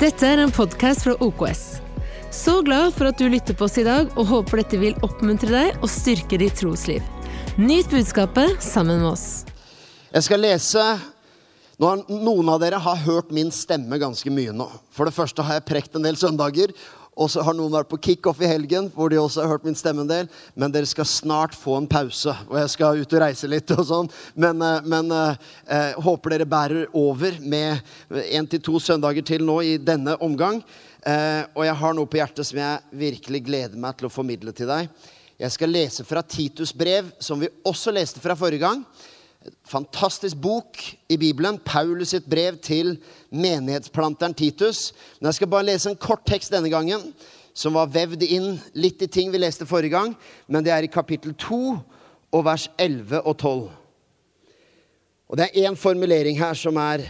Dette er en podkast fra OKS. Så glad for at du lytter på oss i dag, og håper dette vil oppmuntre deg og styrke ditt trosliv. Nyt budskapet sammen med oss. Jeg skal lese Noen av dere har hørt min stemme ganske mye nå. For det første har jeg prekt en del søndager. Og så har noen vært på kickoff i helgen, hvor de også har hørt min stemme en del. Men dere skal snart få en pause, og jeg skal ut og reise litt. og sånn. Men, eh, men eh, håper dere bærer over med én til to søndager til nå i denne omgang. Eh, og jeg har noe på hjertet som jeg virkelig gleder meg til å formidle til deg. Jeg skal lese fra Titus brev, som vi også leste fra forrige gang fantastisk bok i Bibelen, Paulus sitt brev til menighetsplanteren Titus. Men jeg skal bare lese en kort tekst denne gangen, som var vevd inn litt i ting vi leste forrige gang. Men det er i kapittel 2 og vers 11 og 12. Og det er én formulering her som er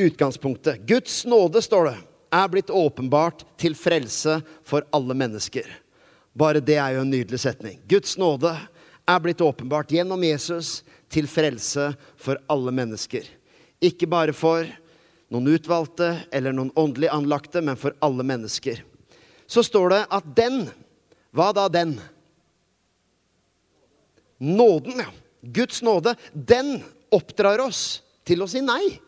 utgangspunktet. Guds nåde, står det, er blitt åpenbart til frelse for alle mennesker. Bare det er jo en nydelig setning. Guds nåde er blitt åpenbart gjennom Jesus til frelse for alle mennesker. Ikke bare for noen utvalgte eller noen åndelig anlagte, men for alle mennesker. Så står det at den Hva da den? Nåden, ja. Guds nåde. Den oppdrar oss til å si nei.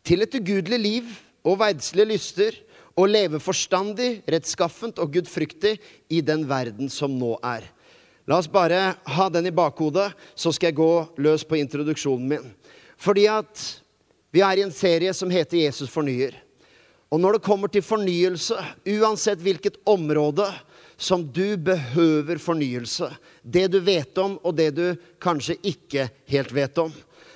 Til et ugudelig liv og verdslige lyster. Og leve forstandig, rettskaffent og gudfryktig i den verden som nå er. La oss bare ha den i bakhodet, så skal jeg gå løs på introduksjonen min. Fordi at vi er i en serie som heter 'Jesus fornyer'. Og når det kommer til fornyelse, uansett hvilket område som du behøver fornyelse, det du vet om, og det du kanskje ikke helt vet om,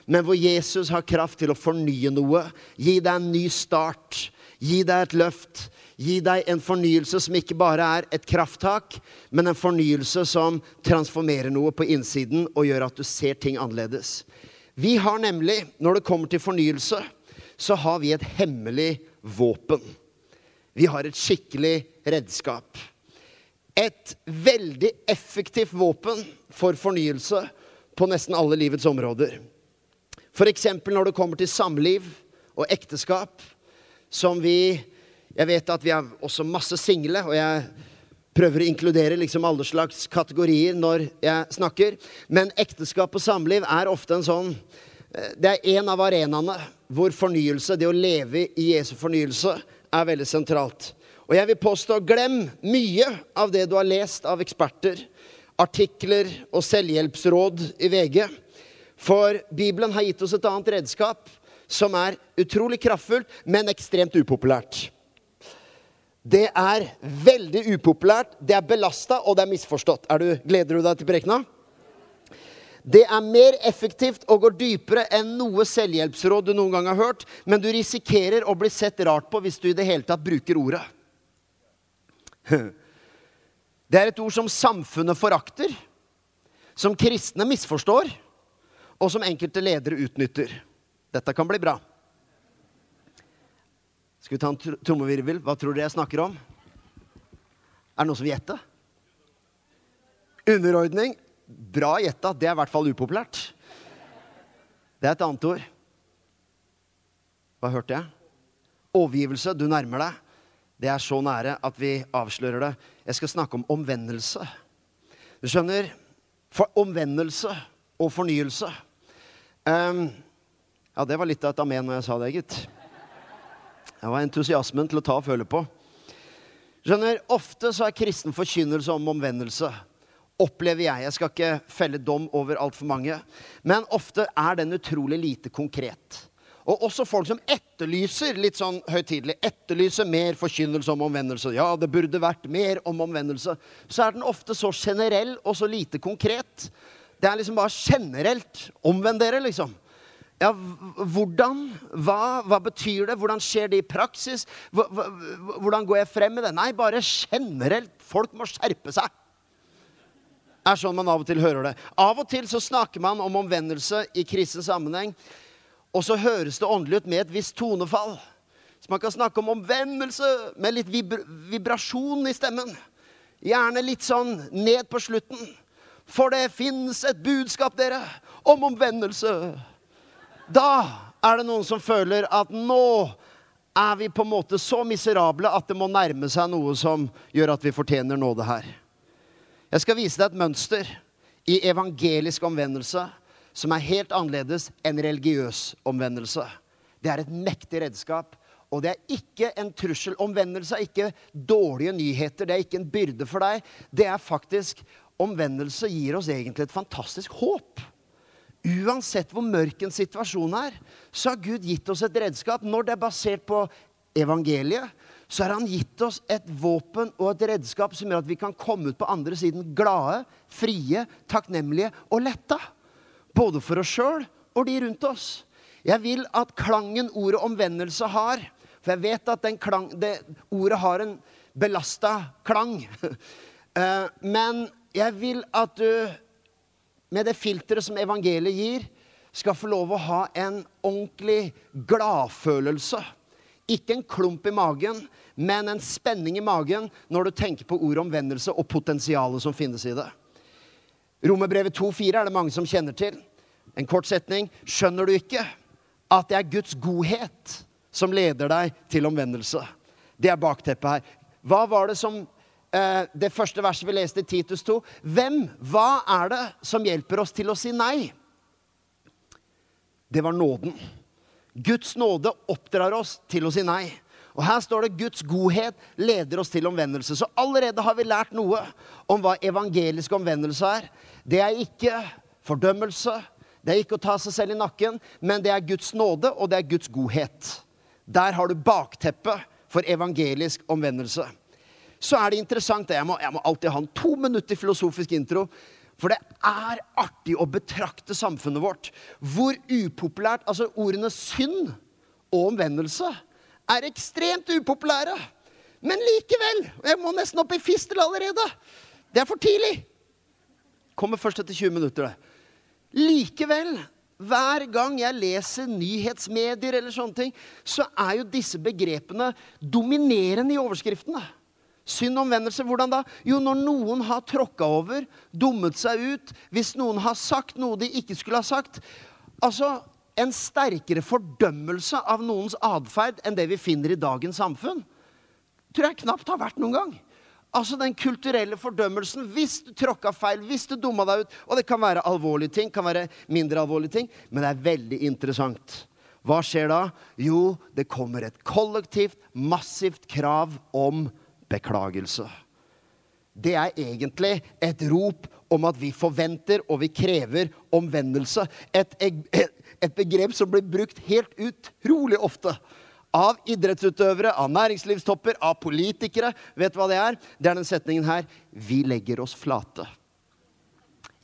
men hvor Jesus har kraft til å fornye noe, gi deg en ny start, gi deg et løft, gi deg en fornyelse som ikke bare er et krafttak, men en fornyelse som transformerer noe på innsiden og gjør at du ser ting annerledes. Vi har nemlig, når det kommer til fornyelse, så har vi et hemmelig våpen. Vi har et skikkelig redskap. Et veldig effektivt våpen for fornyelse på nesten alle livets områder. F.eks. når det kommer til samliv og ekteskap, som vi jeg vet at vi har også masse single, og jeg prøver å inkludere liksom alle slags kategorier når jeg snakker. Men ekteskap og samliv er ofte en sånn eh, Det er en av arenaene hvor fornyelse, det å leve i Jesu fornyelse, er veldig sentralt. Og jeg vil påstå, glem mye av det du har lest av eksperter, artikler og selvhjelpsråd i VG. For Bibelen har gitt oss et annet redskap som er utrolig kraftfullt, men ekstremt upopulært. Det er veldig upopulært, det er belasta, og det er misforstått. Er du, gleder du deg til prekena? Det er mer effektivt og går dypere enn noe selvhjelpsråd du noen gang har hørt, men du risikerer å bli sett rart på hvis du i det hele tatt bruker ordet. Det er et ord som samfunnet forakter, som kristne misforstår, og som enkelte ledere utnytter. Dette kan bli bra. Skal vi ta en trommevirvel? Hva tror dere jeg snakker om? Er det noen som vil gjette? Underordning. Bra gjetta. Det er i hvert fall upopulært. Det er et annet ord. Hva hørte jeg? Overgivelse. Du nærmer deg. Det er så nære at vi avslører det. Jeg skal snakke om omvendelse. Du skjønner? For omvendelse og fornyelse. Um, ja, det var litt av et amen når jeg sa det, gitt. Det var entusiasmen til å ta og føle på. Skjønner, Ofte så er kristen forkynnelse om omvendelse. Opplever jeg. Jeg skal ikke felle dom over altfor mange. Men ofte er den utrolig lite konkret. Og også folk som etterlyser litt sånn høytidelig, etterlyser mer forkynnelse om omvendelse. Ja, det burde vært mer om omvendelse. Så er den ofte så generell og så lite konkret. Det er liksom bare generelt. Omvend dere, liksom. Ja, hvordan? Hva, hva, betyr det? Hvordan skjer det i praksis? Hvordan går jeg frem med det? Nei, bare generelt. Folk må skjerpe seg. Det er sånn man av og til hører det. Av og til så snakker man om omvendelse i kristen sammenheng, og så høres det åndelig ut med et visst tonefall. Så man kan snakke om omvendelse med litt vibra vibrasjon i stemmen. Gjerne litt sånn ned på slutten. For det fins et budskap, dere, om omvendelse. Da er det noen som føler at nå er vi på en måte så miserable at det må nærme seg noe som gjør at vi fortjener nåde her. Jeg skal vise deg et mønster i evangelisk omvendelse som er helt annerledes enn religiøs omvendelse. Det er et mektig redskap. Og det er ikke en trussel. Omvendelse er ikke dårlige nyheter. Det er ikke en byrde for deg. Det er faktisk Omvendelse gir oss egentlig et fantastisk håp. Uansett hvor mørk en situasjon er, så har Gud gitt oss et redskap. Når det er basert på evangeliet, så har han gitt oss et våpen og et redskap som gjør at vi kan komme ut på andre siden glade, frie, takknemlige og letta. Både for oss sjøl og de rundt oss. Jeg vil at klangen ordet omvendelse har For jeg vet at klang, det ordet har en belasta klang. Eh, men jeg vil at du med det filteret som evangeliet gir, skal få lov å ha en ordentlig gladfølelse. Ikke en klump i magen, men en spenning i magen når du tenker på ordet omvendelse og potensialet som finnes i det. Romerbrevet 2,4 er det mange som kjenner til. En kort setning. Skjønner du ikke at det er Guds godhet som leder deg til omvendelse? Det er bakteppet her. Hva var det som Eh, det første verset vi leste i Titus 2. Hvem, hva er det som hjelper oss til å si nei? Det var nåden. Guds nåde oppdrar oss til å si nei. Og Her står det Guds godhet leder oss til omvendelse. Så allerede har vi lært noe om hva evangelisk omvendelse er. Det er ikke fordømmelse, det er ikke å ta seg selv i nakken, men det er Guds nåde, og det er Guds godhet. Der har du bakteppet for evangelisk omvendelse så er det interessant jeg må, jeg må alltid ha en to minutter filosofisk intro. For det er artig å betrakte samfunnet vårt. Hvor upopulært Altså, ordene synd og omvendelse er ekstremt upopulære. Men likevel Jeg må nesten opp i fistel allerede. Det er for tidlig. Kommer først etter 20 minutter, det. Likevel, hver gang jeg leser nyhetsmedier eller sånne ting, så er jo disse begrepene dominerende i overskriftene. Synd omvendelse, hvordan da? Jo, når noen har tråkka over, dummet seg ut, hvis noen har sagt noe de ikke skulle ha sagt. Altså, en sterkere fordømmelse av noens atferd enn det vi finner i dagens samfunn, tror jeg knapt har vært noen gang. Altså Den kulturelle fordømmelsen. Hvis du tråkka feil, hvis du dumma deg ut Og det kan være alvorlige ting, kan være mindre alvorlige ting, men det er veldig interessant. Hva skjer da? Jo, det kommer et kollektivt, massivt krav om beklagelse. Det er egentlig et rop om at vi forventer og vi krever omvendelse. Et, et, begrep som blir brukt helt utrolig ofte. Av idrettsutøvere, av næringslivstopper, av politikere. Vet du hva det er? Det er den setningen her. Vi legger oss flate.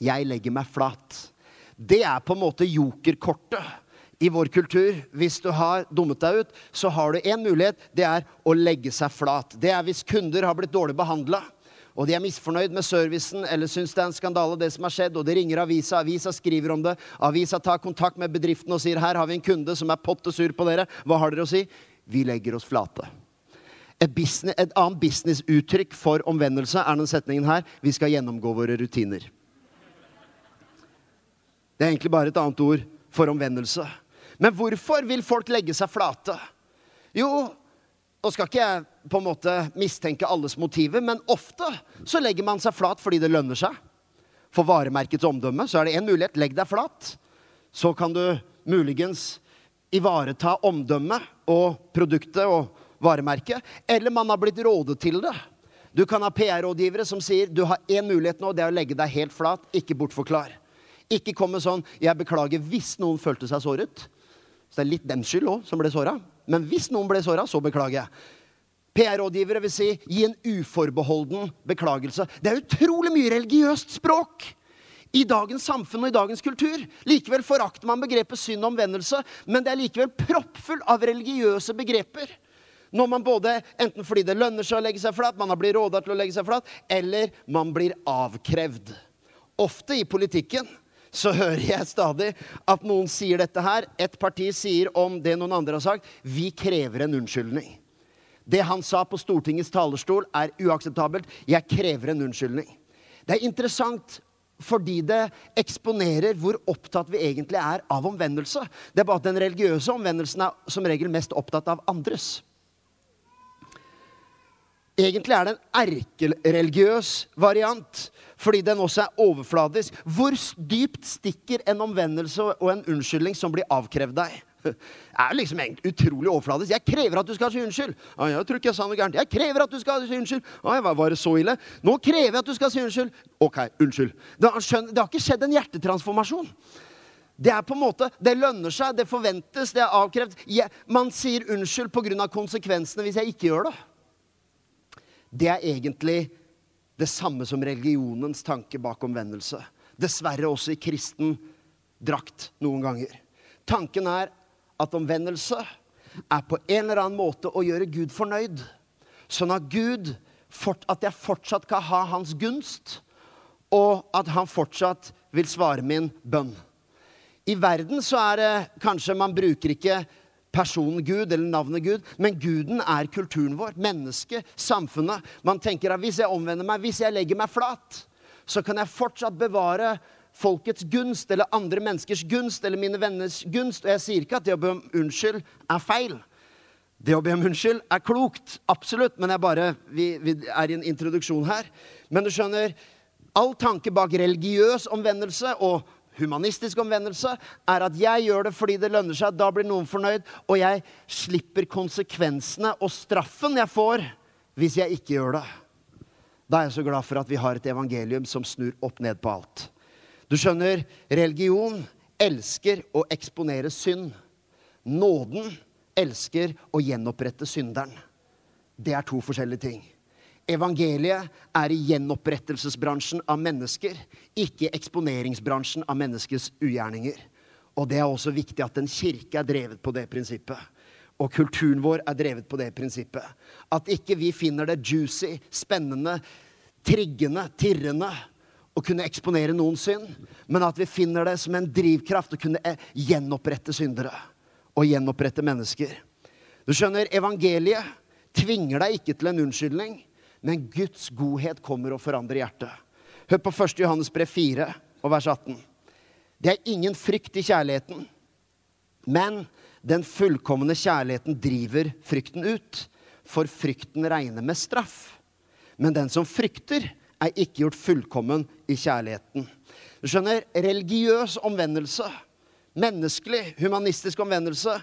Jeg legger meg flat. Det er på en måte jokerkortet i vår kultur, hvis du har dummet deg ut, så har du én mulighet. Det er å legge seg flat. Det er hvis kunder har blitt dårlig behandla, og de er misfornøyd med servicen eller syns det er en skandale, det som har skjedd, og de ringer avisa, avisa skriver om det, avisa tar kontakt med bedriften og sier her har vi en kunde som er potte sur på dere. Hva har dere å si? Vi legger oss flate. Et, business, et annet businessuttrykk for omvendelse er den setningen her. Vi skal gjennomgå våre rutiner. Det er egentlig bare et annet ord for omvendelse. Men hvorfor vil folk legge seg flate? Jo, nå skal ikke jeg på en måte mistenke alles motiver, men ofte så legger man seg flat fordi det lønner seg. For varemerkets omdømme så er det én mulighet. Legg deg flat. Så kan du muligens ivareta omdømmet og produktet og varemerket. Eller man har blitt rådet til det. Du kan ha PR-rådgivere som sier du har én mulighet nå, det er å legge deg helt flat. Ikke bortforklar. Ikke kom med sånn 'jeg beklager hvis noen følte seg såret'. Så det er litt dems skyld òg som ble såra. Men hvis noen ble såra, så beklager jeg. PR-rådgivere vil si gi en uforbeholden beklagelse. Det er utrolig mye religiøst språk i dagens samfunn og i dagens kultur. Likevel forakter man begrepet synd og omvendelse, men det er likevel proppfull av religiøse begreper. Når man både, Enten fordi det lønner seg å legge seg flat, man har blitt råda til å legge seg flat, eller man blir avkrevd. Ofte i politikken så hører jeg stadig at noen sier dette her. Et parti sier om det noen andre har sagt, vi krever en unnskyldning. Det han sa på Stortingets talerstol, er uakseptabelt. Jeg krever en unnskyldning. Det er interessant fordi det eksponerer hvor opptatt vi egentlig er av omvendelse. Det er bare at den religiøse omvendelsen er som regel mest opptatt av andres. Egentlig er det en erkereligiøs variant, fordi den også er overfladisk. Hvor dypt stikker en omvendelse og en unnskyldning som blir avkrevd deg? Det er liksom utrolig overfladisk. Jeg krever at du skal si unnskyld. Ah, jeg tror ikke jeg sa noe gærent. Jeg krever at du skal si unnskyld. Ah, var det så ille? Nå krever jeg at du skal si unnskyld. Ok, unnskyld. Det har, skjønt, det har ikke skjedd en hjertetransformasjon. Det er på en måte, det lønner seg, det forventes, det er avkrevd. Jeg, man sier unnskyld pga. konsekvensene hvis jeg ikke gjør det det er egentlig det samme som religionens tanke bak omvendelse. Dessverre også i kristen drakt noen ganger. Tanken er at omvendelse er på en eller annen måte å gjøre Gud fornøyd. Sånn at Gud at jeg fortsatt kan ha hans gunst, og at han fortsatt vil svare min bønn. I verden så er det kanskje man bruker ikke personen Gud eller navnet Gud, men guden er kulturen vår. Mennesket, samfunnet. Man tenker at hvis jeg omvender meg, hvis jeg legger meg flat, så kan jeg fortsatt bevare folkets gunst eller andre menneskers gunst eller mine venners gunst. Og jeg sier ikke at det å be om unnskyld er feil. Det å be om unnskyld er klokt, absolutt, men bare, vi, vi er i en introduksjon her. Men du skjønner, all tanke bak religiøs omvendelse og humanistisk omvendelse er at jeg gjør det fordi det lønner seg. Da blir noen fornøyd, og jeg slipper konsekvensene og straffen jeg får hvis jeg ikke gjør det. Da er jeg så glad for at vi har et evangelium som snur opp ned på alt. Du skjønner, religion elsker å eksponere synd. Nåden elsker å gjenopprette synderen. Det er to forskjellige ting. Evangeliet er i gjenopprettelsesbransjen av mennesker, ikke eksponeringsbransjen av menneskets ugjerninger. Og det er også viktig at en kirke er drevet på det prinsippet. Og kulturen vår er drevet på det prinsippet. At ikke vi finner det juicy, spennende, triggende, tirrende å kunne eksponere noen synd, men at vi finner det som en drivkraft å kunne eh, gjenopprette syndere og gjenopprette mennesker. Du skjønner, evangeliet tvinger deg ikke til en unnskyldning men Guds godhet kommer og forandrer hjertet. Hør på 1. Johannes brev 4 og vers 18. Det er ingen frykt i kjærligheten, men den fullkomne kjærligheten driver frykten ut. For frykten regner med straff. Men den som frykter, er ikke gjort fullkommen i kjærligheten. Du skjønner, religiøs omvendelse, menneskelig, humanistisk omvendelse,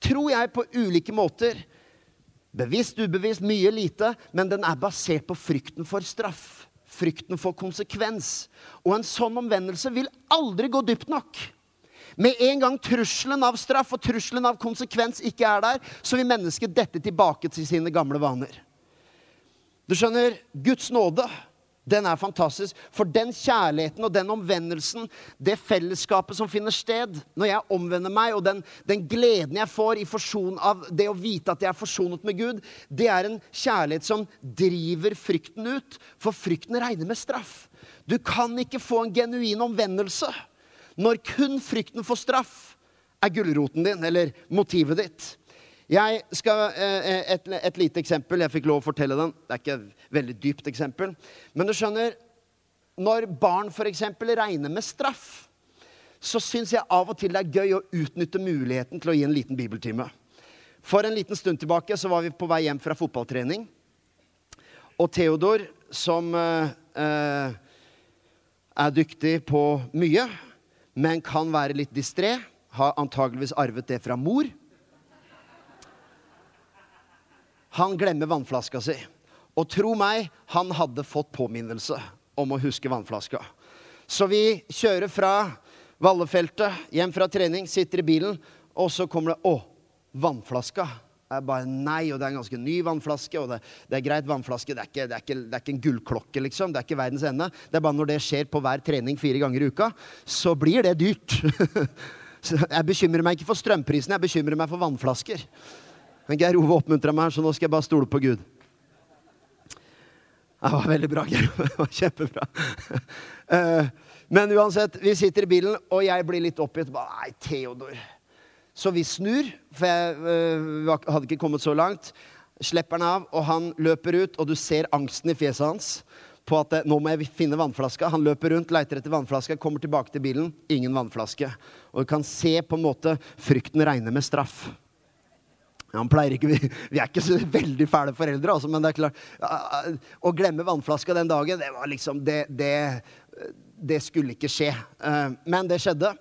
tror jeg på ulike måter Bevisst, ubevisst, mye lite, men den er basert på frykten for straff. Frykten for konsekvens. Og en sånn omvendelse vil aldri gå dypt nok. Med en gang trusselen av straff og trusselen av konsekvens ikke er der, så vil mennesket dette tilbake til sine gamle vaner. Du skjønner, Guds nåde den er fantastisk. For den kjærligheten og den omvendelsen, det fellesskapet som finner sted når jeg omvender meg, og den, den gleden jeg får i forson av det å vite at jeg er forsonet med Gud, det er en kjærlighet som driver frykten ut. For frykten regner med straff. Du kan ikke få en genuin omvendelse når kun frykten for straff er gulroten din, eller motivet ditt. Jeg skal, eh, et, et, lite eksempel. Jeg fikk lov å fortelle den. Det er ikke et veldig dypt eksempel. Men du skjønner, når barn f.eks. regner med straff, så syns jeg av og til det er gøy å utnytte muligheten til å gi en liten bibeltime. For en liten stund tilbake så var vi på vei hjem fra fotballtrening. Og Theodor, som eh, eh er dyktig på mye, men kan være litt distré, har antageligvis arvet det fra mor. Han glemmer vannflaska si. Og tro meg, han hadde fått påminnelse om å huske vannflaska. Så vi kjører fra Vallefeltet hjem fra trening, sitter i bilen, og så kommer det Å, vannflaska. Jeg bare Nei, og det er en ganske ny vannflaske. Og det, det er greit, vannflaske. Det er, ikke, det, er ikke, det er, ikke, en gullklokke, liksom. Det er ikke verdens ende. Det er bare når det skjer på hver trening fire ganger i uka, så blir det dyrt. jeg bekymrer meg ikke for strømprisen, jeg bekymrer meg for vannflasker. Men Geir Ove oppmuntra meg, så nå skal jeg bare stole på Gud. Det var veldig bra, Geir Ove. Det var kjempebra. Eh, men uansett, vi sitter i bilen, og jeg blir litt oppgitt. Nei, Theodor. Så vi snur, for jeg uh, hadde ikke kommet så langt. Slipper han av, og han løper ut, og du ser angsten i fjeset hans. på at eh, nå må jeg finne vannflaska. Han løper rundt, leiter etter vannflaska, kommer tilbake til bilen. Ingen vannflaske. Og du kan se på en måte frykten regne med straff. Pleier ikke, vi, vi er ikke så veldig fæle foreldre, altså, men det er klart Å glemme vannflaska den dagen, det var liksom Det, det, det skulle ikke skje. Eh, men det skjedde.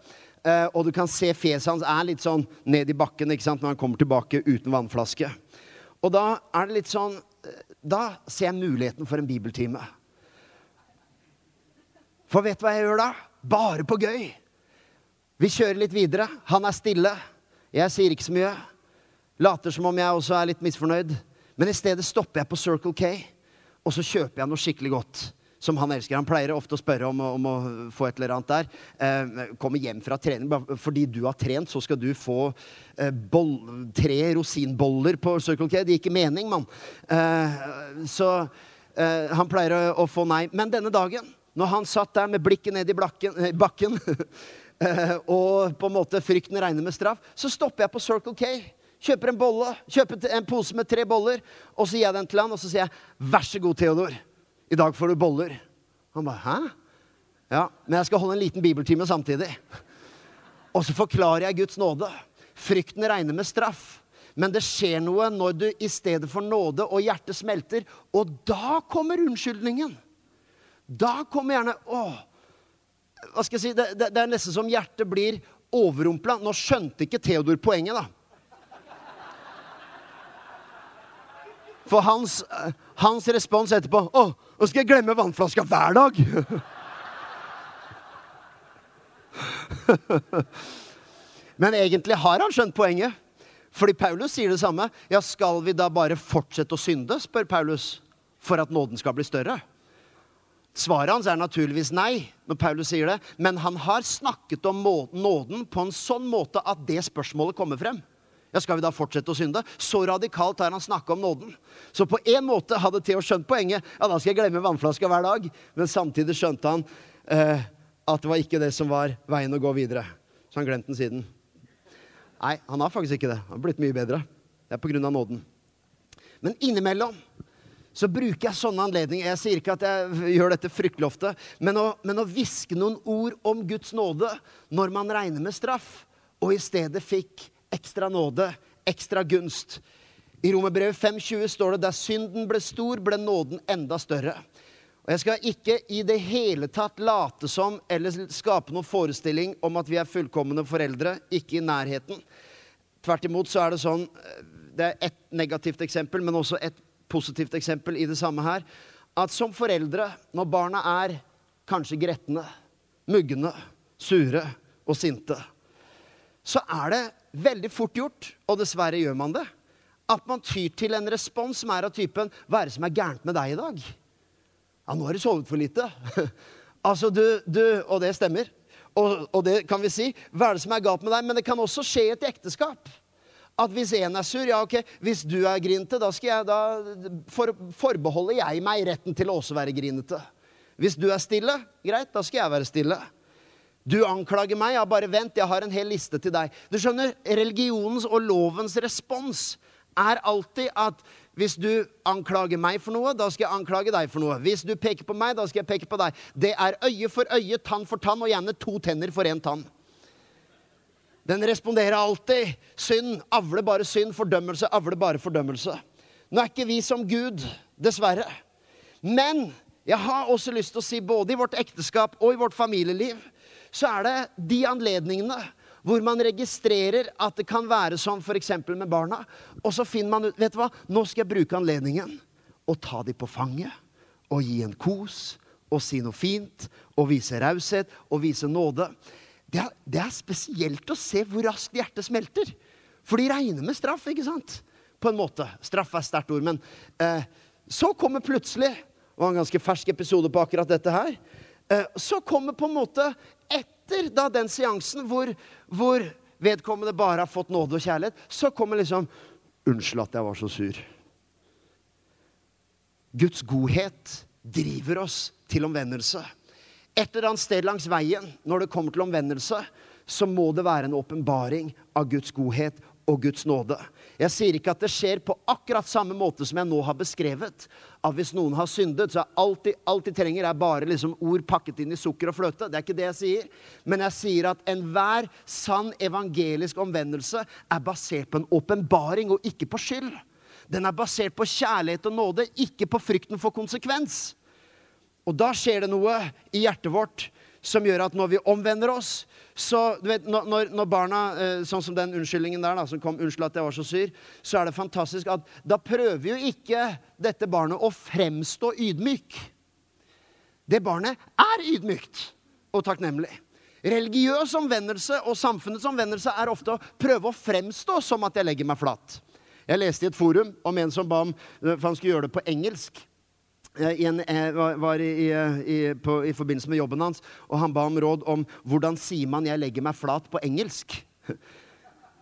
Eh, og du kan se fjeset hans er litt sånn ned i bakken ikke sant, når han kommer tilbake uten vannflaske. Og da er det litt sånn Da ser jeg muligheten for en bibeltime. For vet du hva jeg gjør da? Bare på gøy. Vi kjører litt videre. Han er stille. Jeg sier ikke så mye. Later som om jeg også er litt misfornøyd. Men i stedet stopper jeg på Circle K, og så kjøper jeg noe skikkelig godt. Som han elsker. Han pleier ofte å spørre om, om å få et eller annet der. Eh, kommer hjem fra trening. Fordi du har trent, så skal du få eh, boll, tre rosinboller på Circle K. Det gir ikke mening, mann. Eh, så eh, han pleier å, å få nei. Men denne dagen når han satt der med blikket ned i blakken, eh, bakken eh, og på en måte frykten regner med straff, så stopper jeg på Circle K. Kjøper en bolle, kjøper en pose med tre boller, og så gir jeg den til han, og så sier jeg 'Vær så god, Theodor. I dag får du boller.' Han bare 'Hæ?' Ja, men jeg skal holde en liten bibeltime samtidig. Og så forklarer jeg Guds nåde. Frykten regner med straff. Men det skjer noe når du i stedet for nåde og hjertet smelter. Og da kommer unnskyldningen. Da kommer gjerne Å! Hva skal jeg si? Det, det, det er nesten som hjertet blir overrumpla. Nå skjønte ikke Theodor poenget, da. For hans, hans respons etterpå Å, nå skal jeg glemme vannflaska hver dag! Men egentlig har han skjønt poenget. Fordi Paulus sier det samme. Ja, skal vi da bare fortsette å synde, spør Paulus, for at nåden skal bli større? Svaret hans er naturligvis nei, når Paulus sier det, men han har snakket om nåden på en sånn måte at det spørsmålet kommer frem. Ja, Skal vi da fortsette å synde? Så radikalt har han snakka om nåden. Så på en måte hadde Theo skjønt poenget. Ja, da skal jeg glemme vannflaska hver dag. Men samtidig skjønte han eh, at det var ikke det som var veien å gå videre. Så han glemte den siden. Nei, han har faktisk ikke det. Han har blitt mye bedre. Det er på grunn av nåden. Men innimellom så bruker jeg sånne anledninger. Jeg sier ikke at jeg gjør dette fryktelig ofte, men å, men å hviske noen ord om Guds nåde når man regner med straff, og i stedet fikk ekstra nåde, ekstra gunst. I Romerbrevet 5,20 står det der synden ble stor, ble nåden enda større. Og Jeg skal ikke i det hele tatt late som eller skape noen forestilling om at vi er fullkomne foreldre. Ikke i nærheten. Tvert imot så er det sånn Det er ett negativt eksempel, men også et positivt eksempel i det samme her. At som foreldre, når barna er kanskje gretne, mugne, sure og sinte, så er det veldig fort gjort, og dessverre gjør man det, at man tyr til en respons som er av typen 'Hva er det som er gærent med deg i dag?' Ja, nå har du sovet for lite. altså, du, du Og det stemmer. Og, og det kan vi si. Hva er det som er galt med deg? Men det kan også skje i et ekteskap at hvis én er sur, ja, ok, hvis du er grinete, da, skal jeg, da for, forbeholder jeg meg retten til å også være grinete. Hvis du er stille, greit, da skal jeg være stille. Du anklager meg, ja, bare vent, jeg har en hel liste til deg. Du skjønner, religionens og lovens respons er alltid at hvis du anklager meg for noe, da skal jeg anklage deg for noe. Hvis du peker på meg, da skal jeg peke på deg. Det er øye for øye, tann for tann, og gjerne to tenner for én tann. Den responderer alltid. Synd avler bare synd. Fordømmelse avler bare fordømmelse. Nå er ikke vi som Gud, dessverre. Men jeg har også lyst til å si både i vårt ekteskap og i vårt familieliv så er det de anledningene hvor man registrerer at det kan være sånn f.eks. med barna, og så finner man ut vet du hva, nå skal jeg bruke anledningen og ta dem på fanget og gi en kos og si noe fint og vise raushet og vise nåde det er, det er, spesielt å se hvor raskt hjertet smelter. For de regner med straff, ikke sant? På en måte. Straff er sterkt ord, men eh, så kommer plutselig Det var en ganske fersk episode på akkurat dette her. Eh, så kommer på en måte etter da den seansen hvor, hvor vedkommende bare har fått nåde og kjærlighet, så kommer liksom Unnskyld at jeg var så sur. Guds godhet driver oss til omvendelse et eller annet sted langs veien, når det kommer til omvendelse, så må det være en åpenbaring av Guds godhet og Guds nåde. Jeg sier ikke at det skjer på akkurat samme måte som jeg nå har beskrevet. At hvis noen har syndet, så er alt de, alt de trenger, er bare liksom ord pakket inn i sukker og fløte. Det er ikke det jeg sier. Men jeg sier at enhver sann evangelisk omvendelse er basert på en åpenbaring og ikke på skyld. Den er basert på kjærlighet og nåde, ikke på frykten for konsekvens. Og da skjer det noe i hjertet vårt som gjør at når vi omvender oss så du vet, når, når barna eh, Sånn som den unnskyldningen der da, som kom 'Unnskyld at jeg var så syr', så er det fantastisk at da prøver jo ikke dette barnet å fremstå ydmyk. Det barnet er ydmykt og takknemlig. Religiøs omvendelse og samfunnets omvendelse er ofte å prøve å fremstå som at jeg legger meg flat. Jeg leste i et forum om en som ba om eh, for han skulle gjøre det på engelsk. Eh, en, eh, var i, i, på, i, forbindelse med jobben hans, og han ba om råd om hvordan sier man 'jeg legger meg flat' på engelsk.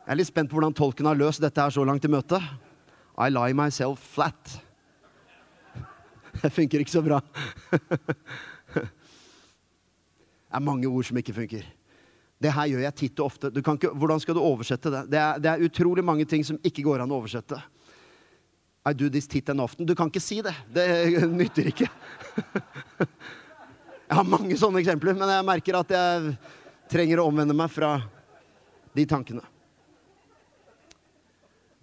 Jeg er litt spent på hvordan tolken har løst dette her så langt i møtet. I lie myself flat. Det funker ikke så bra. Det er mange ord som ikke funker. Det her gjør jeg titt og ofte. Ikke, hvordan skal du oversette det? Det er, det er utrolig mange ting som ikke går an å oversette. I do this tit and often. Du kan ikke si det. Det nytter ikke. Jeg har mange sånne eksempler, men jeg merker at jeg trenger å omvende meg fra de tankene.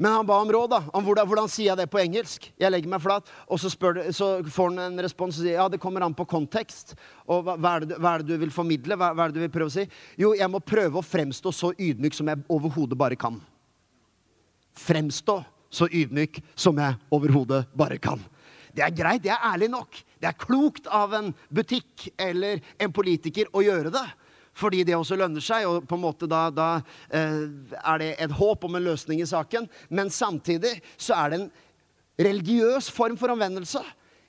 Men han ba om råd da, om hvordan, hvordan sier jeg det på engelsk. Jeg legger meg flat, og så, spør, så får han en respons og sier ja, det kommer an på kontekst. Og hva, hva, er det, hva, er det, du vil formidle? Hva, hva, er det du vil prøve å si? Jo, jeg må prøve å fremstå så ydmyk som jeg overhodet bare kan. Fremstå så ydmyk som jeg overhodet bare kan. Det er greit, det er ærlig nok. Det er klokt av en butikk eller en politiker å gjøre det. Fordi det også lønner seg, og på en måte da, da eh, er det et håp om en løsning i saken. Men samtidig så er det en religiøs form for omvendelse.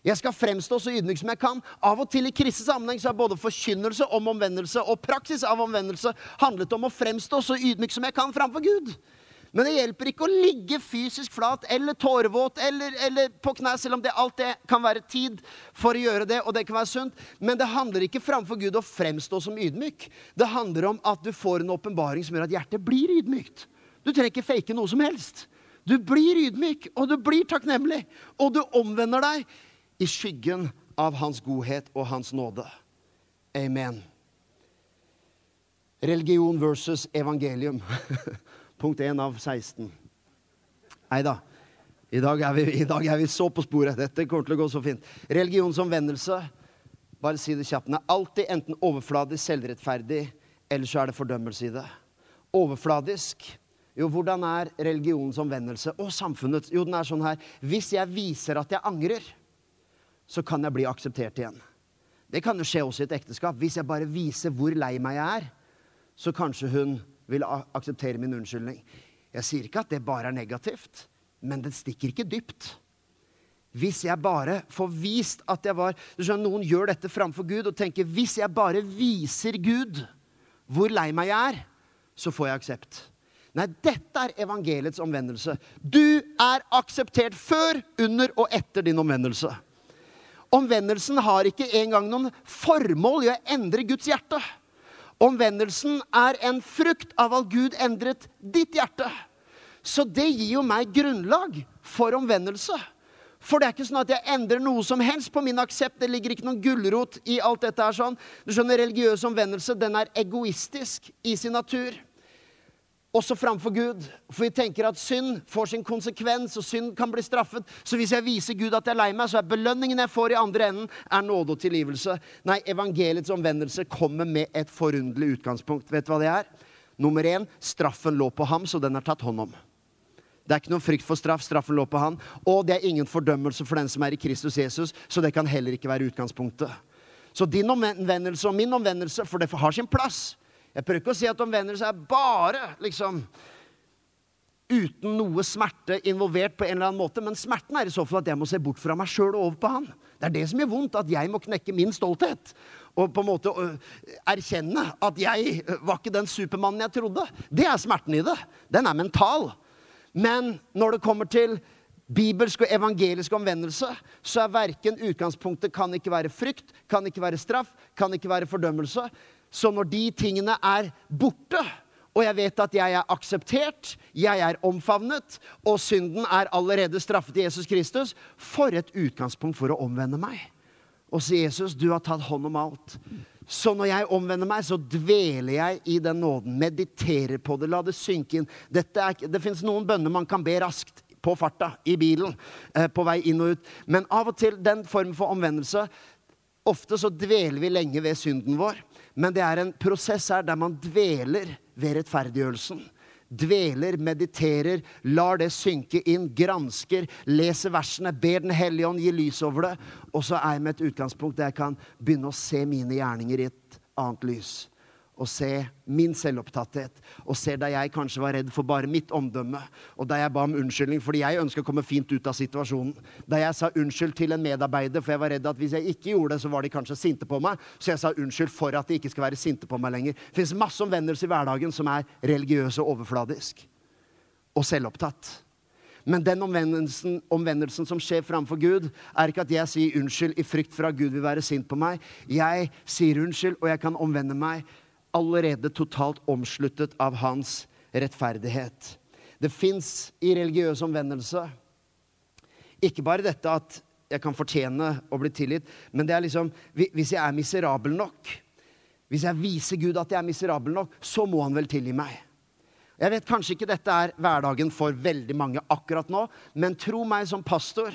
Jeg skal fremstå så ydmyk som jeg kan. Av og til i kristelig sammenheng så har både forkynnelse om omvendelse og praksis av omvendelse handlet om å fremstå så ydmyk som jeg kan framfor Gud. Men det hjelper ikke å ligge fysisk flat eller tårevåt eller, eller på knær, selv om det alt det kan være tid for å gjøre det, og det kan være sunt. Men det handler ikke framfor Gud å fremstå som ydmyk. Det handler om at du får en åpenbaring som gjør at hjertet blir ydmykt. Du trenger ikke fake noe som helst. Du blir ydmyk, og du blir takknemlig. Og du omvender deg i skyggen av Hans godhet og Hans nåde. Amen. Religion versus evangelium. Punkt 1 av 16. Nei da. I dag, vi, I dag, er vi, så på sporet. Dette kommer til å gå så fint. Religionsomvendelse, bare si det kjapt, den er alltid enten overfladisk, selvrettferdig, eller så er det fordømmelse i det. Overfladisk. Jo, hvordan er religionens omvendelse og samfunnet? Jo, den er sånn her. Hvis jeg viser at jeg angrer, så kan jeg bli akseptert igjen. Det kan jo skje også i et ekteskap. Hvis jeg bare viser hvor lei meg jeg er, så kanskje hun vil akseptere min unnskyldning. Jeg sier ikke at det bare er negativt, men det stikker ikke dypt. Hvis jeg bare får vist at jeg var du skjønner, Noen gjør dette framfor Gud og tenker hvis jeg bare viser Gud hvor lei meg jeg er, så får jeg aksept. Nei, dette er evangeliets omvendelse. Du er akseptert før, under og etter din omvendelse. Omvendelsen har ikke engang noen formål i å endre Guds hjerte. Omvendelsen er en frukt av at Gud endret ditt hjerte. Så det gir jo meg grunnlag for omvendelse. For det er ikke sånn at jeg endrer noe som helst på min aksept. Det ligger ikke noen gulrot i alt dette her sånn. Du skjønner, Religiøs omvendelse den er egoistisk i sin natur også framfor Gud. For vi tenker at synd får sin konsekvens, og synd kan bli straffet. Så hvis jeg viser Gud at jeg er lei meg, så er belønningen jeg får i andre enden, er nåde og tilgivelse. Nei, evangeliets omvendelse kommer med et forunderlig utgangspunkt. Vet du hva det er? Nummer én, straffen lå på ham, så den er tatt hånd om. Det er ikke noen frykt for straff. Straffen lå på han. Og det er ingen fordømmelse for den som er i Kristus Jesus, så det kan heller ikke være utgangspunktet. Så din omvendelse og min omvendelse, for det har sin plass. Jeg prøver ikke å si at omvendelse er bare liksom uten noe smerte involvert på en eller annen måte, men smerten er i så fall at jeg må se bort fra meg sjøl og over på han. Det er det som gjør vondt, at jeg må knekke min stolthet. Og på en måte erkjenne at jeg var ikke den supermannen jeg trodde. Det er smerten i det. Den er mental. Men når det kommer til bibelsk og evangelisk omvendelse, så er verken utgangspunktet kan ikke være frykt, kan ikke være straff, kan ikke være fordømmelse. Så når de tingene er borte, og jeg vet at jeg er akseptert, jeg er omfavnet, og synden er allerede straffet i Jesus Kristus, for et utgangspunkt for å omvende meg. Og si, Jesus, du har tatt hånd om alt. Så når jeg omvender meg, så dveler jeg i den nåden. Mediterer på det, la det synke inn. Er, det fins noen bønner man kan be raskt på farta, i bilen, eh, på vei inn og ut. Men av og til den formen for omvendelse Ofte så dveler vi lenge ved synden vår, men det er en prosess her der man dveler ved rettferdiggjørelsen. Dveler, mediterer, lar det synke inn, gransker, leser versene, ber Den hellige ånd gi lys over det. Og så er jeg med et utgangspunkt der jeg kan begynne å se mine gjerninger i et annet lys og se min selvopptatthet. Og se da jeg kanskje var redd for bare mitt omdømme, og da jeg ba om unnskyldning fordi jeg ønska å komme fint ut av situasjonen. Da jeg sa unnskyld til en medarbeider, for jeg var redd at hvis jeg ikke gjorde det, så var de kanskje sinte på meg. Så jeg sa unnskyld for at de ikke skal være sinte på meg lenger. Det fins masse omvendelser i hverdagen som er religiøse og overfladisk. Og selvopptatt. Men den omvendelsen, omvendelsen, som skjer framfor Gud, er ikke at jeg sier unnskyld i frykt for at Gud vil være sint på meg. Jeg sier unnskyld, og jeg kan omvende meg allerede totalt omsluttet av hans rettferdighet. Det fins i religiøs omvendelse ikke bare dette at jeg kan fortjene å bli tilgitt, men det er liksom Hvis jeg er miserabel nok, hvis jeg viser Gud at jeg er miserabel nok, så må han vel tilgi meg. Jeg vet kanskje ikke dette er hverdagen for veldig mange akkurat nå, men tro meg som pastor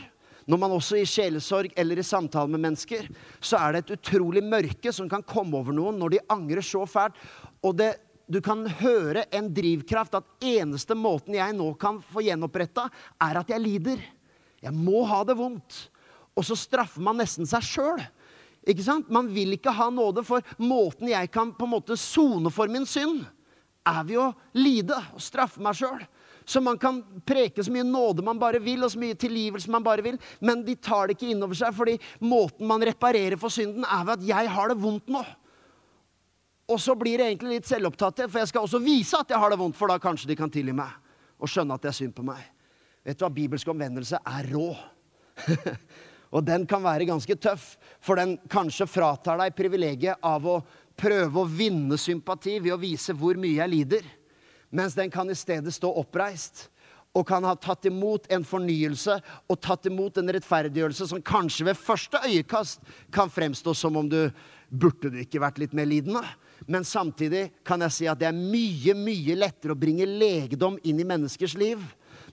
når man også i sjelesorg eller i samtale med mennesker, så er det et utrolig mørke som kan komme over noen når de angrer så fælt. Og det, du kan høre en drivkraft at eneste måten jeg nå kan få gjenoppretta, er at jeg lider. Jeg må ha det vondt. Og så straffer man nesten seg sjøl. Ikke sant? Man vil ikke ha nåde, for måten jeg kan på en måte sone for min synd, er ved å lide og straffe meg sjøl. Så man kan preke så mye nåde man bare vil, og så mye tilgivelse man bare vil, men de tar det ikke innover seg, fordi måten man reparerer for synden, er ved at 'jeg har det vondt nå'. Og så blir det egentlig litt selvopptatthet, for jeg skal også vise at jeg har det vondt, for da kanskje de kan tilgi meg og skjønne at det er synd på meg. Vet du hva? Bibelsk omvendelse er rå. og den kan være ganske tøff, for den kanskje fratar deg privilegiet av å prøve å vinne sympati ved å vise hvor mye jeg lider mens den kan i stedet stå oppreist og kan ha tatt imot en fornyelse og tatt imot en rettferdiggjørelse som kanskje ved første øyekast kan fremstå som om du burde du ikke vært litt mer lidende. Men samtidig kan jeg si at det er mye, mye lettere å bringe legedom inn i menneskers liv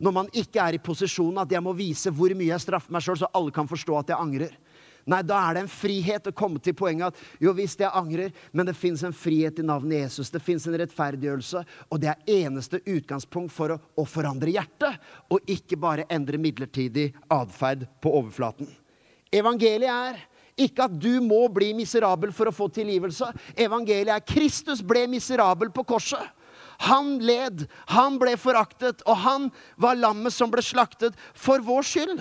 når man ikke er i posisjonen at jeg må vise hvor mye jeg straffer meg sjøl, så alle kan forstå at jeg angrer. Nei, da er det en frihet å komme til poenget at jo visst, jeg angrer, men det fins en frihet i navnet Jesus. Det fins en rettferdiggjørelse, og det er eneste utgangspunkt for å, å forandre hjertet, og ikke bare endre midlertidig atferd på overflaten. Evangeliet er ikke at du må bli miserabel for å få tilgivelse. Evangeliet er Kristus ble miserabel på korset. Han led, han ble foraktet, og han var lammet som ble slaktet for vår skyld.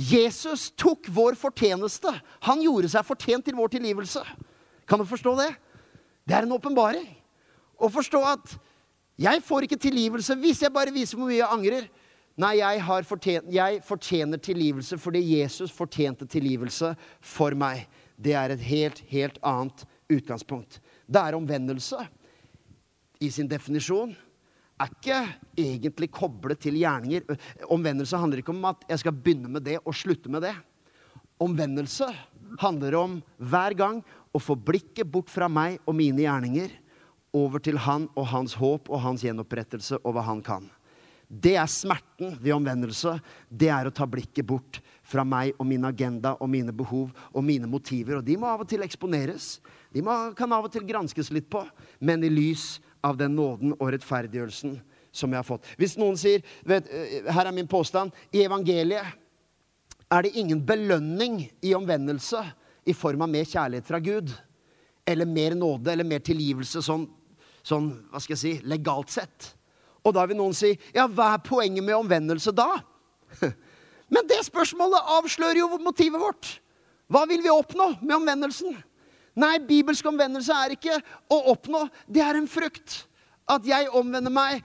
Jesus tok vår fortjeneste. Han gjorde seg fortjent til vår tilgivelse. Kan du forstå det? Det er en åpenbaring. Å forstå at jeg får ikke tilgivelse hvis jeg bare viser hvor mye jeg angrer. Nei, jeg, fortjent, jeg fortjener tilgivelse fordi Jesus fortjente tilgivelse for meg. Det er et helt, helt annet utgangspunkt. Det er omvendelse i sin definisjon er ikke egentlig koblet til gjerninger. Omvendelse handler ikke om at jeg skal begynne med det og slutte med det. Omvendelse handler om hver gang å få blikket bort fra meg og mine gjerninger over til han og hans håp og hans gjenopprettelse og hva han kan. Det er smerten ved omvendelse. Det er å ta blikket bort fra meg og min agenda og mine behov og mine motiver. Og de må av og til eksponeres. De må, kan av og til granskes litt på, men i lys av den nåden og rettferdiggjørelsen som jeg har fått. Hvis noen sier vet, eh, Her er min påstand. I evangeliet er det ingen belønning i omvendelse i form av mer kjærlighet fra Gud. Eller mer nåde eller mer tilgivelse sånn, sånn hva skal jeg si, legalt sett. Og da vil noen si ja, hva er poenget med omvendelse da? Men det spørsmålet avslører jo motivet vårt. Hva vil vi oppnå med omvendelsen? Nei, bibelsk omvendelse er ikke å oppnå. Det er en frukt. At jeg omvender meg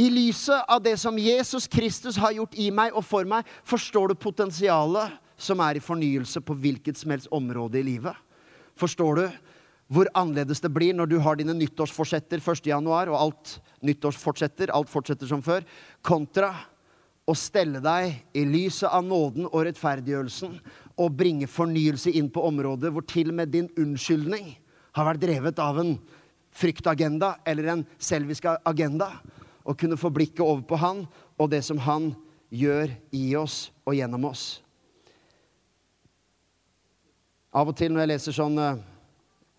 i lyset av det som Jesus Kristus har gjort i meg og for meg. Forstår du potensialet som er i fornyelse på hvilket som helst område i livet? Forstår du hvor annerledes det blir når du har dine nyttårsforsetter 1.1., og alt nyttårsfortsetter, alt fortsetter som før, kontra å stelle deg i lyset av nåden og rettferdiggjørelsen og bringe fornyelse inn på områder hvor til og med din unnskyldning har vært drevet av en fryktagenda eller en selvisk agenda. Og kunne få blikket over på Han og det som Han gjør i oss og gjennom oss. Av og til når jeg leser sånn eh,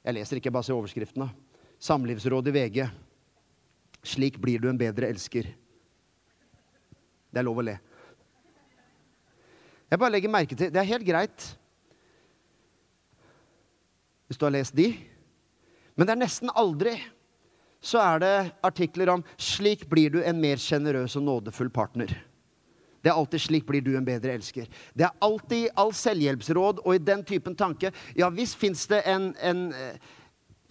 Jeg leser ikke, bare se overskriftene. Samlivsråd i VG. Slik blir du en bedre elsker. Det er lov å le. Jeg bare legger merke til Det er helt greit hvis du har lest de. Men det er nesten aldri så er det artikler om 'Slik blir du en mer sjenerøs og nådefull partner'. Det er alltid 'slik blir du en bedre elsker'. Det er alltid all selvhjelpsråd og i den typen tanke. Ja visst fins det en, en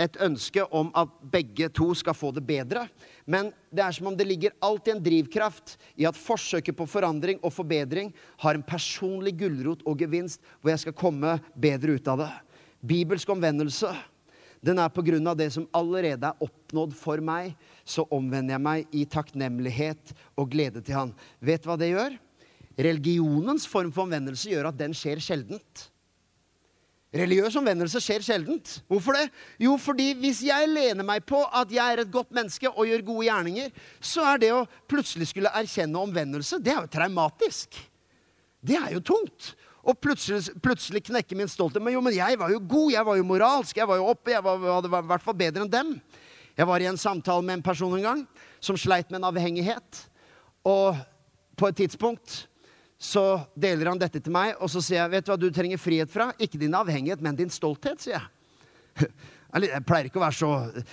et ønske om at begge to skal få det bedre. Men det er som om det ligger alltid en drivkraft i at forsøket på forandring og forbedring har en personlig gulrot og gevinst hvor jeg skal komme bedre ut av det. Bibelsk omvendelse den er på grunn av det som allerede er oppnådd for meg. Så omvender jeg meg i takknemlighet og glede til Han. Vet du hva det gjør? Religionens form for omvendelse gjør at den skjer sjeldent. Religiøs omvendelse skjer sjeldent. Hvorfor det? Jo, fordi hvis jeg lener meg på at jeg er et godt menneske og gjør gode gjerninger, så er det å plutselig skulle erkjenne omvendelse, det er jo traumatisk. Det er jo tungt. Og plutselig, plutselig knekke min stolthet. Men jo, men jeg var jo god, jeg var jo moralsk, jeg var jo oppe, jeg var, hadde i hvert fall bedre enn dem. Jeg var i en samtale med en person en gang som sleit med en avhengighet. Og på et tidspunkt så deler han dette til meg, og så sier jeg, 'Vet du hva du trenger frihet fra? Ikke din avhengighet, men din stolthet', sier jeg. Jeg pleier ikke å være så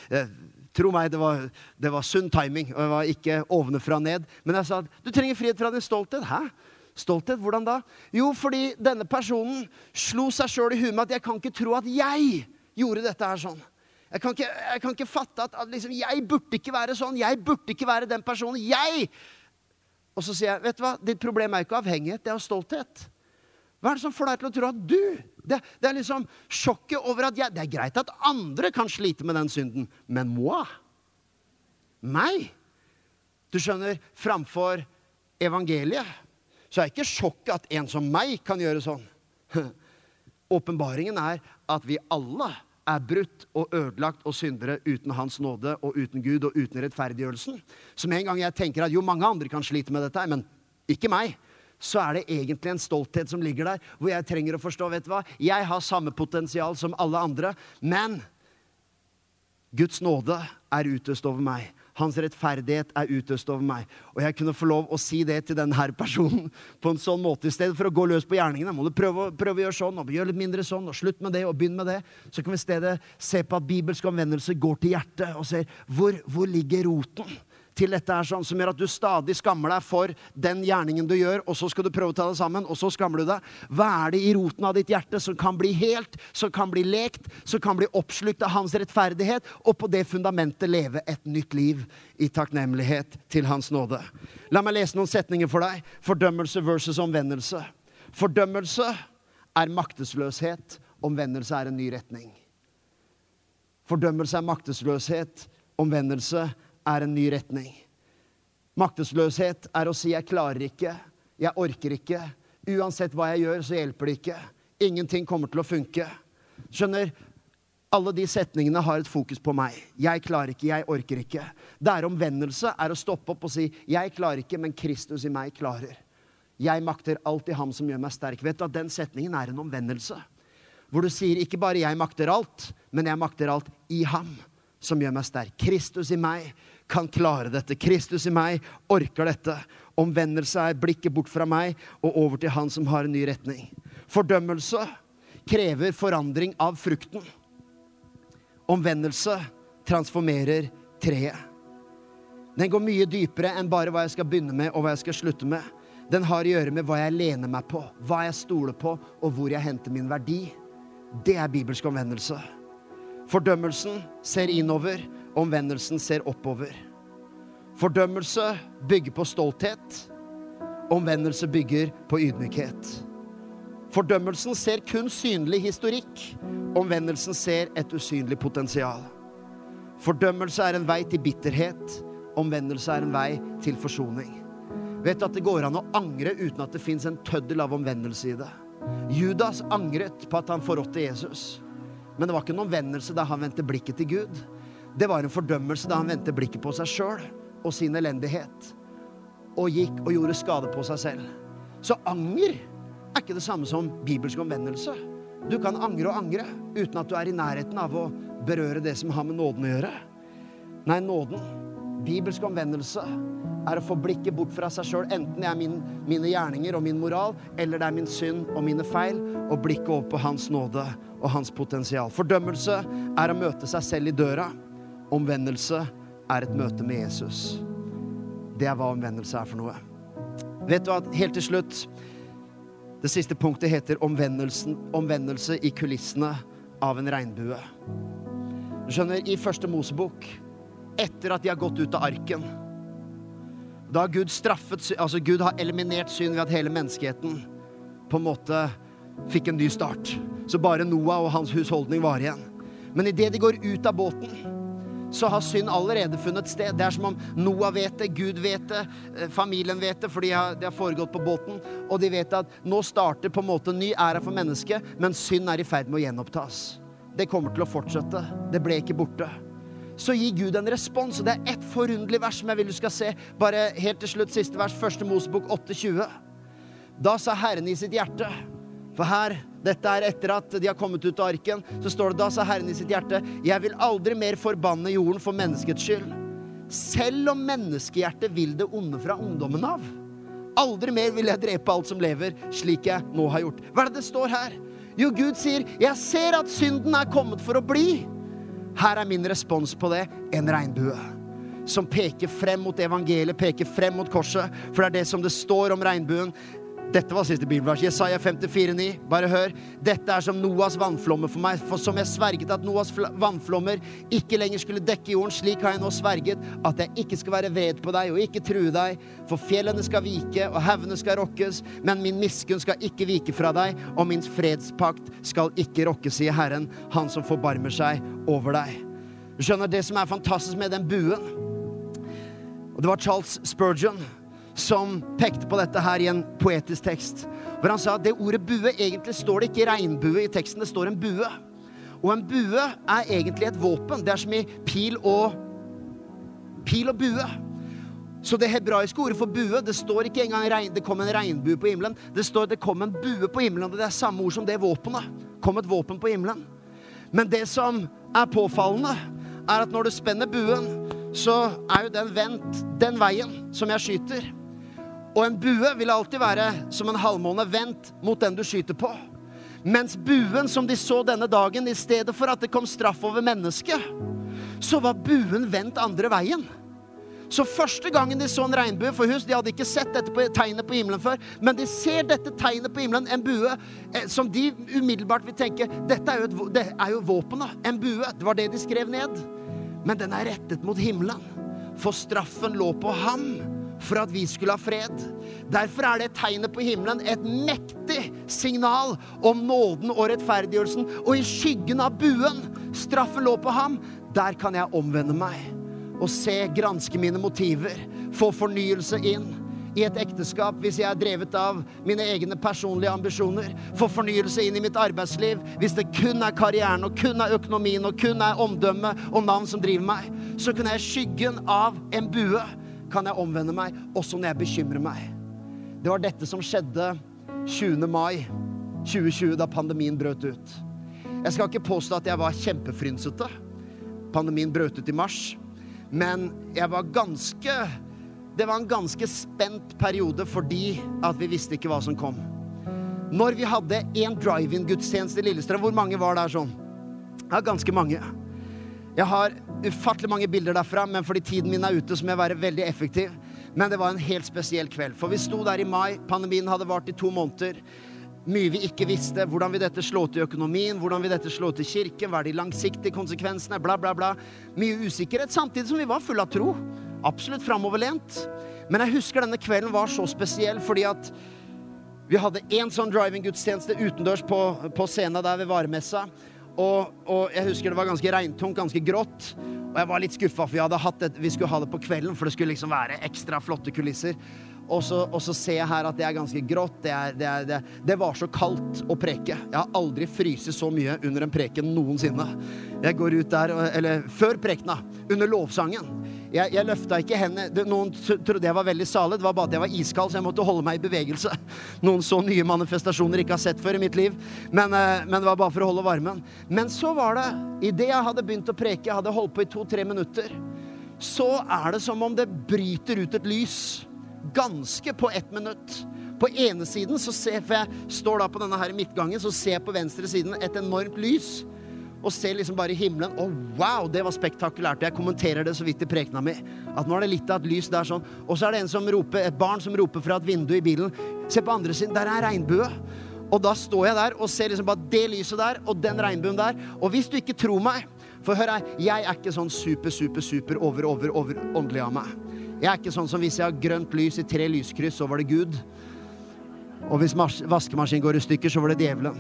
eh, Tro meg, det var, det var sunn timing, og jeg var ikke ovenfra ned. Men jeg sa 'Du trenger frihet fra din stolthet'. Hæ? Stolthet? Hvordan da? Jo, fordi denne personen slo seg sjøl i huet med at 'jeg kan ikke tro at jeg gjorde dette her sånn'. Jeg kan ikke, jeg kan ikke fatte at, at liksom, jeg burde ikke være sånn. Jeg burde ikke være den personen. Jeg og så sier jeg, vet du hva, ditt problem er ikke avhengighet, det er stolthet. Hva er det som får deg til å tro at du Det, det er liksom sjokket over at jeg Det er greit at andre kan slite med den synden, men moi? Meg? Du skjønner, framfor evangeliet så er ikke sjokket at en som meg kan gjøre sånn. Åpenbaringen er at vi alle er brutt og ødelagt og syndere uten Hans nåde og uten Gud og uten rettferdiggjørelsen. Så med en gang jeg tenker at jo, mange andre kan slite med dette, men ikke meg, så er det egentlig en stolthet som ligger der, hvor jeg trenger å forstå vet du hva, Jeg har samme potensial som alle andre, men Guds nåde er utøst over meg. Hans rettferdighet er utøst over meg. Og jeg kunne få lov å si det til denne personen på en sånn måte. I stedet for å gå løs på gjerningene, må du prøve, prøve, å gjøre sånn, og gjøre litt mindre sånn, og slutt med det, og begynn med det. Så kan vi i stedet se på at bibelsk omvendelse går til hjertet, og ser hvor, hvor ligger roten til dette er sånn, som gjør at du stadig skammer deg for den gjerningen du gjør, og så skal du prøve å ta det sammen, og så skammer du deg. Hva er det i roten av ditt hjerte som kan bli helt, som kan bli lekt, som kan bli oppslukt av hans rettferdighet, og på det fundamentet leve et nytt liv i takknemlighet til hans nåde? La meg lese noen setninger for deg. Fordømmelse versus omvendelse. Fordømmelse er maktesløshet. Omvendelse er en ny retning. Fordømmelse er maktesløshet. Omvendelse er en ny retning. Maktesløshet er å si 'jeg klarer ikke', 'jeg orker ikke'. Uansett hva jeg gjør, så hjelper det ikke. Ingenting kommer til å funke. Skjønner? Alle de setningene har et fokus på meg. Jeg klarer ikke, jeg orker ikke. Det er omvendelse er å stoppe opp og si 'jeg klarer ikke, men Kristus i meg klarer'. Jeg makter alt i ham som gjør meg sterk. Vet du at Den setningen er en omvendelse. Hvor du sier ikke bare 'jeg makter alt', men 'jeg makter alt i ham som gjør meg sterk'. Kristus i meg kan klare dette. Kristus i meg orker dette. Omvendelse er blikket bort fra meg og over til Han som har en ny retning. Fordømmelse krever forandring av frukten. Omvendelse transformerer treet. Den går mye dypere enn bare hva jeg skal begynne med og hva jeg skal slutte med. Den har å gjøre med hva jeg lener meg på, hva jeg stoler på, og hvor jeg henter min verdi. Det er bibelsk omvendelse. Fordømmelsen ser innover, Omvendelsen ser oppover. Fordømmelse bygger på stolthet. Omvendelse bygger på ydmykhet. Fordømmelsen ser kun synlig historikk. Omvendelsen ser et usynlig potensial. Fordømmelse er en vei til bitterhet. Omvendelse er en vei til forsoning. Vet du at det går an å angre uten at det fins en tøddel av omvendelse i det? Judas angret på at han forrådte Jesus. Men det var ikke en omvendelse da han vendte blikket til Gud. Det var en fordømmelse da han vendte blikket på seg sjøl og sin elendighet. Og gikk og gjorde skade på seg selv. Så anger er ikke det samme som bibelsk omvendelse. Du kan angre og angre uten at du er i nærheten av å berøre det som har med nåden å gjøre. Nei, nåden, bibelsk omvendelse, er å få blikket bort fra seg sjøl, enten det er min, mine gjerninger og min moral, eller det er min synd og mine feil, og blikket over på Hans nåde og Hans potensial. Fordømmelse er å møte seg selv i døra. Omvendelse er et møte med Jesus. Det er hva omvendelse er for noe. Vet du at helt til slutt Det siste punktet heter omvendelse i kulissene av en regnbue. Du skjønner, i første Mosebok, etter at de har gått ut av arken Da har Gud straffet Altså, Gud har eliminert synd ved at hele menneskeheten på en måte fikk en ny start. Så bare Noah og hans husholdning var igjen. Men idet de går ut av båten, så har synd allerede funnet sted. Det er som om Noah vet det, Gud vet det, eh, familien vet det, for de har, de har foregått på båten. Og de vet at nå starter på en måte ny æra for mennesket, men synd er i ferd med å gjenopptas. Det kommer til å fortsette. Det ble ikke borte. Så gir Gud en respons. og Det er ett forunderlig vers som jeg vil du skal se. Bare helt til slutt, siste vers, første Mosebok 8,20. Da sa Herren i sitt hjerte For her, dette er etter at de har kommet ut av arken, så står det da sa Herren i sitt hjerte Jeg vil aldri mer forbanne jorden for menneskets skyld. Selv om menneskehjertet vil det onde fra ungdommen av. Aldri mer vil jeg drepe alt som lever, slik jeg nå har gjort. Hva er det det står her? Jo, Gud sier, 'Jeg ser at synden er kommet for å bli'. Her er min respons på det en regnbue. Som peker frem mot evangeliet, peker frem mot korset. For det er det som det står om regnbuen. Dette var siste bibelvers. Jesaja 54,9. Bare hør. Dette er som Noas vannflommer for meg. For som jeg sverget at Noas vannflommer ikke lenger skulle dekke jorden, slik har jeg nå sverget at jeg ikke skal være vred på deg og ikke true deg. For fjellene skal vike, og haugene skal rokkes, men min miskunn skal ikke vike fra deg, og min fredspakt skal ikke rokkes, sier Herren, Han som forbarmer seg over deg. Du skjønner det som er fantastisk med den buen? Og det var Charles Spurgeon som pekte på dette her i en poetisk tekst. Hvor han sa at det ordet bue egentlig står det ikke regnbue i teksten, det står en bue. Og en bue er egentlig et våpen. Det er som i pil og pil og bue. Så det hebraiske ordet for bue det står ikke engang regn, det kom en regnbue på himmelen. Det står det kom en bue på himmelen, og det er samme ord som det våpenet. kom et våpen på himmelen. Men det som er påfallende, er at når du spenner buen, så er jo den vendt den veien som jeg skyter. Og en bue vil alltid være som en halvmåne vendt mot den du skyter på. Mens buen som de så denne dagen, i stedet for at det kom straff over mennesket, så var buen vendt andre veien. Så første gangen de så en regnbue for hus, de hadde ikke sett dette på, tegnet på himmelen før, men de ser dette tegnet på himmelen, en bue, eh, som de umiddelbart vil tenke dette er jo, et, det jo våpenet. En bue. Det var det de skrev ned. Men den er rettet mot himmelen. For straffen lå på ham for at vi skulle ha fred. Derfor er det tegnet på himmelen et mektig signal om nåden og rettferdiggjørelsen. Og i skyggen av buen, straffen lå på ham, der kan jeg omvende meg og se, granske mine motiver, få fornyelse inn i et ekteskap hvis jeg er drevet av mine egne personlige ambisjoner. Få fornyelse inn i mitt arbeidsliv hvis det kun er karrieren og kun er økonomien og kun er omdømme og navn som driver meg. Så kunne jeg skyggen av en bue kan jeg omvende meg også når jeg bekymrer meg. Det var dette som skjedde 20. mai 2020, da pandemien brøt ut. Jeg skal ikke påstå at jeg var kjempefrynsete. Pandemien brøt ut i mars. Men jeg var ganske Det var en ganske spent periode fordi at vi visste ikke hva som kom. Når vi hadde én drive-in-gudstjeneste i Lillestrøm, hvor mange var der sånn? Ja, ganske mange. Jeg har ufattelig mange bilder derfra, men fordi tiden min er ute, så må jeg være veldig effektiv. Men det var en helt spesiell kveld. For vi sto der i mai. Pandemien hadde vart i to måneder. Mye vi ikke visste. Hvordan vil dette slå til økonomien? Hvordan vil dette slå til kirken? Hva er de langsiktige konsekvensene? Bla, bla, bla. Mye usikkerhet, samtidig som vi var fulle av tro. Absolutt framoverlent. Men jeg husker denne kvelden var så spesiell fordi at Vi hadde én sånn driving-gudstjeneste utendørs på, på scenen der ved varemessa. Og, og, jeg husker det var ganske regntungt, ganske grått. Og jeg var litt skuffa, for et, vi skulle ha det på kvelden, for det skulle liksom være ekstra flotte kulisser. Og så, og så, ser jeg her at det er ganske grått. Det, er, det, er, det, det, var så kaldt å preke. Jeg har aldri fryst så mye under en preken noensinne. Jeg går ut der, eller før prekena, under lovsangen. Jeg, jeg løfta ikke hendene. Noen trodde jeg var veldig salig. Det var bare at jeg var iskald, så jeg måtte holde meg i bevegelse. Noen så nye manifestasjoner jeg ikke har sett før i mitt liv. Men, eh, men det var bare for å holde varmen. Men så var det, idet jeg hadde begynt å preke, jeg hadde holdt på i to-tre minutter, så er det som om det bryter ut et lys ganske på ett minutt. På ene siden så ser For jeg står da på denne her midtgangen, så ser jeg på venstre siden et enormt lys. Og ser liksom bare himmelen. Å, wow, det var spektakulært. Jeg kommenterer det så vidt i prekena mi. At nå er det litt av et lys der sånn. Og så er det en som roper, et barn som roper fra et vindu i bilen. Se på andre siden, der er regnbue. Og da står jeg der og ser liksom bare det lyset der og den regnbuen der. Og hvis du ikke tror meg For hør her, jeg er ikke sånn super, super, super over, over, over åndelig av meg. Jeg er ikke sånn som hvis jeg har grønt lys i tre lyskryss, så var det Gud. Og hvis vaskemaskinen går i stykker, så var det djevelen.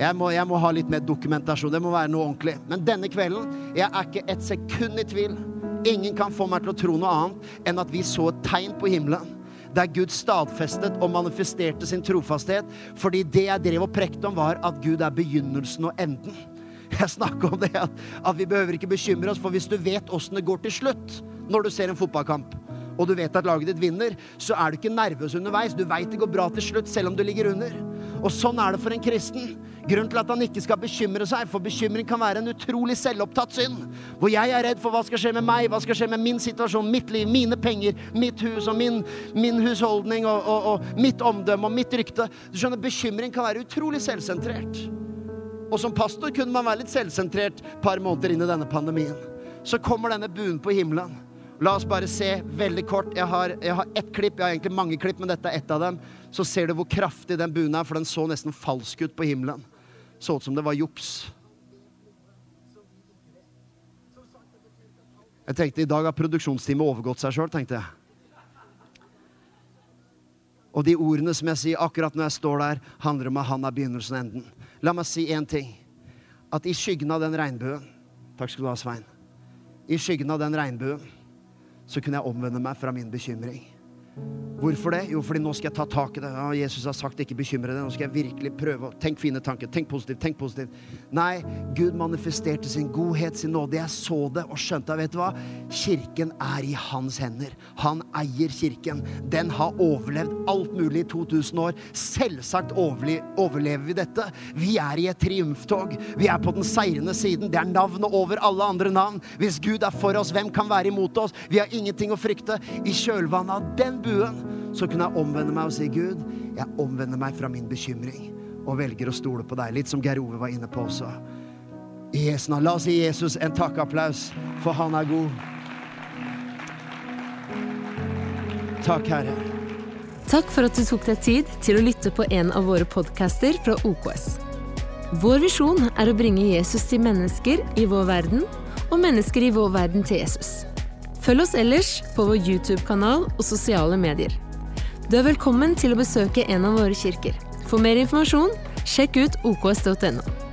Jeg må, jeg må, ha litt mer dokumentasjon. Det må være noe ordentlig. Men denne kvelden, jeg er ikke et sekund i tvil. Ingen kan få meg til å tro noe annet enn at vi så et tegn på himmelen. Der Gud stadfestet og manifesterte sin trofasthet. Fordi det jeg drev og prekte om, var at Gud er begynnelsen og enden. Jeg snakker om det at, at vi behøver ikke bekymre oss, for hvis du vet åssen det går til slutt når du ser en fotballkamp, og du vet at laget ditt vinner, så er du ikke nervøs underveis. Du veit det går bra til slutt, selv om du ligger under. Og sånn er det for en kristen. Grunnen til at han ikke skal bekymre seg, for bekymring kan være en utrolig selvopptatt synd. Hvor jeg er redd for hva skal skje med meg, hva skal skje med min situasjon, mitt liv, mine penger, mitt hus og min, min husholdning og, og, og, mitt omdømme og mitt rykte. Du skjønner, Bekymring kan være utrolig selvsentrert. Og som pastor kunne man være litt selvsentrert et par måneder inn i denne pandemien. Så kommer denne buen på himmelen. La oss bare se veldig kort. Jeg har, jeg har ett klipp, jeg har egentlig mange klipp, men dette er ett av dem. Så ser du hvor kraftig den buen er, for den så nesten falsk ut på himmelen. Så ut som det var juks. Jeg tenkte i dag har produksjonsteamet overgått seg sjøl, tenkte jeg. Og de ordene som jeg sier akkurat når jeg står der, handler om at han er begynnelsen og enden. La meg si én ting. At i skyggen av den regnbuen Takk skal du ha, Svein. I skyggen av den regnbuen så kunne jeg omvende meg fra min bekymring. Hvorfor det? Jo, fordi nå skal jeg ta tak i det. Ja, Jesus har sagt ikke bekymre deg. Nå skal jeg virkelig prøve å tenke fine tanker. Tenk positivt. tenk positivt. Nei, Gud manifesterte sin godhet, sin nåde. Jeg så det og skjønte vet du hva? Kirken er i hans hender. Han eier kirken. Den har overlevd alt mulig i 2000 år. Selvsagt overlever vi dette. Vi er i et triumftog. Vi er på den seirende siden. Det er navnet over alle andre navn. Hvis Gud er for oss, hvem kan være imot oss? Vi har ingenting å frykte. I kjølvannet av den buen så kunne jeg omvende meg og si, Gud, jeg omvender meg fra min bekymring og velger å stole på deg. Litt som Geir Ove var inne på også. Jesu La oss gi Jesus en takkeapplaus, for han er god. Takk, Herre. Takk for at du tok deg tid til å lytte på en av våre podcaster fra OKS. Vår visjon er å bringe Jesus til mennesker i vår verden, og mennesker i vår verden til Jesus. Følg oss ellers på vår YouTube-kanal og sosiale medier. Du er velkommen til å besøke en av våre kirker. For mer informasjon, sjekk ut oks.no.